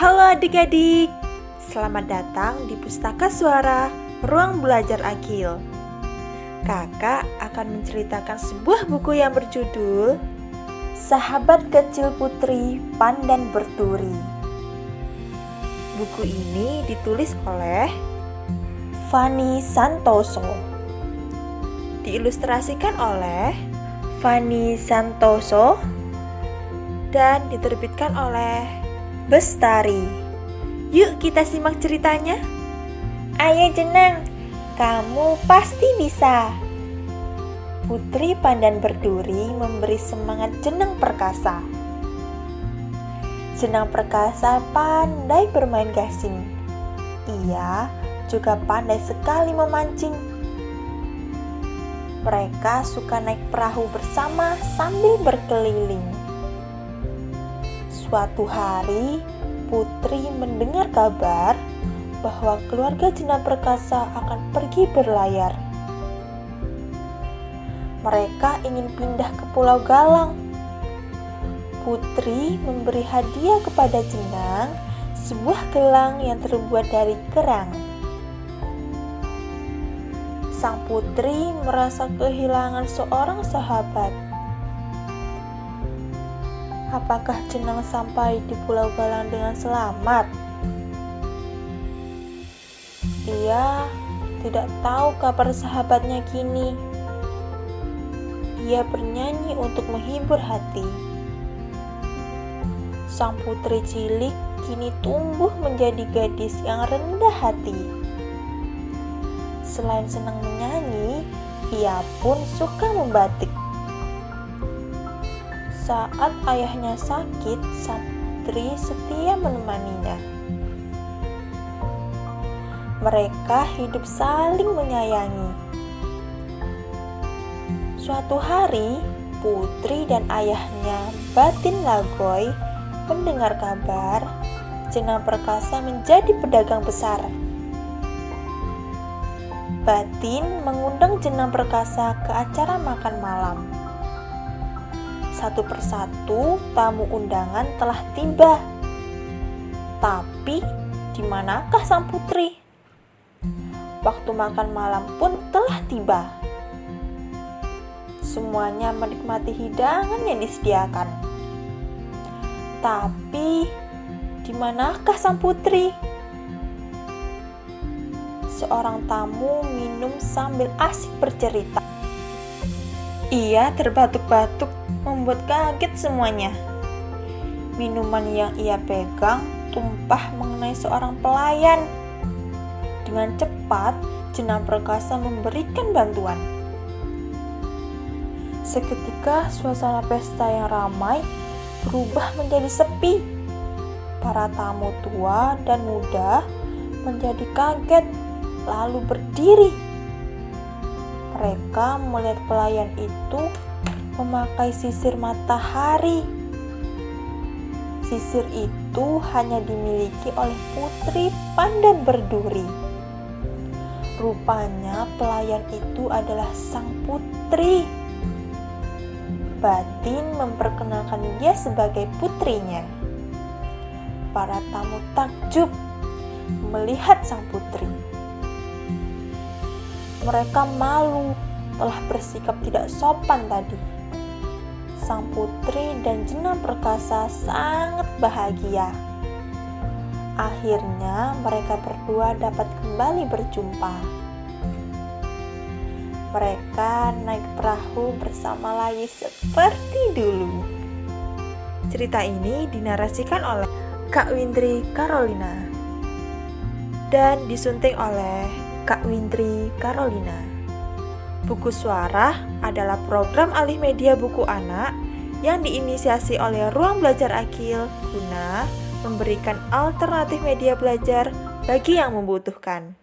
Halo adik-adik, selamat datang di Pustaka Suara Ruang Belajar Akil. Kakak akan menceritakan sebuah buku yang berjudul Sahabat Kecil Putri Pandan Berturi. Buku ini ditulis oleh Fanny Santoso. Diilustrasikan oleh Fanny Santoso dan diterbitkan oleh Bestari. Yuk kita simak ceritanya. Ayo Jenang, kamu pasti bisa. Putri Pandan Berduri memberi semangat Jenang Perkasa. Jenang Perkasa pandai bermain gasing. Ia juga pandai sekali memancing. Mereka suka naik perahu bersama sambil berkeliling. Suatu hari, Putri mendengar kabar bahwa keluarga Jena Perkasa akan pergi berlayar. Mereka ingin pindah ke Pulau Galang. Putri memberi hadiah kepada Jenang sebuah gelang yang terbuat dari kerang. Sang putri merasa kehilangan seorang sahabat Apakah Jenang sampai di Pulau Galang dengan selamat? Ia tidak tahu kabar sahabatnya kini. Ia bernyanyi untuk menghibur hati. Sang putri cilik kini tumbuh menjadi gadis yang rendah hati. Selain senang menyanyi, ia pun suka membatik. Saat ayahnya sakit, Santri setia menemaninya. Mereka hidup saling menyayangi. Suatu hari, Putri dan ayahnya Batin Lagoy mendengar kabar Jenang Perkasa menjadi pedagang besar. Batin mengundang Jenang Perkasa ke acara makan malam. Satu persatu tamu undangan telah tiba. Tapi, di manakah sang putri? Waktu makan malam pun telah tiba. Semuanya menikmati hidangan yang disediakan. Tapi, di manakah sang putri? Seorang tamu minum sambil asik bercerita. Ia terbatuk-batuk membuat kaget semuanya. Minuman yang ia pegang tumpah mengenai seorang pelayan. Dengan cepat, jenang perkasa memberikan bantuan. Seketika suasana pesta yang ramai berubah menjadi sepi. Para tamu tua dan muda menjadi kaget lalu berdiri. Mereka melihat pelayan itu memakai sisir matahari. Sisir itu hanya dimiliki oleh putri pandan berduri. Rupanya pelayan itu adalah sang putri. Batin memperkenalkan dia sebagai putrinya. Para tamu takjub melihat sang putri. Mereka malu telah bersikap tidak sopan tadi sang putri dan Jenang Perkasa sangat bahagia. Akhirnya mereka berdua dapat kembali berjumpa. Mereka naik perahu bersama lagi seperti dulu. Cerita ini dinarasikan oleh Kak Windri Carolina dan disunting oleh Kak Windri Carolina. Buku Suara adalah program alih media buku anak yang diinisiasi oleh Ruang Belajar Akil guna memberikan alternatif media belajar bagi yang membutuhkan.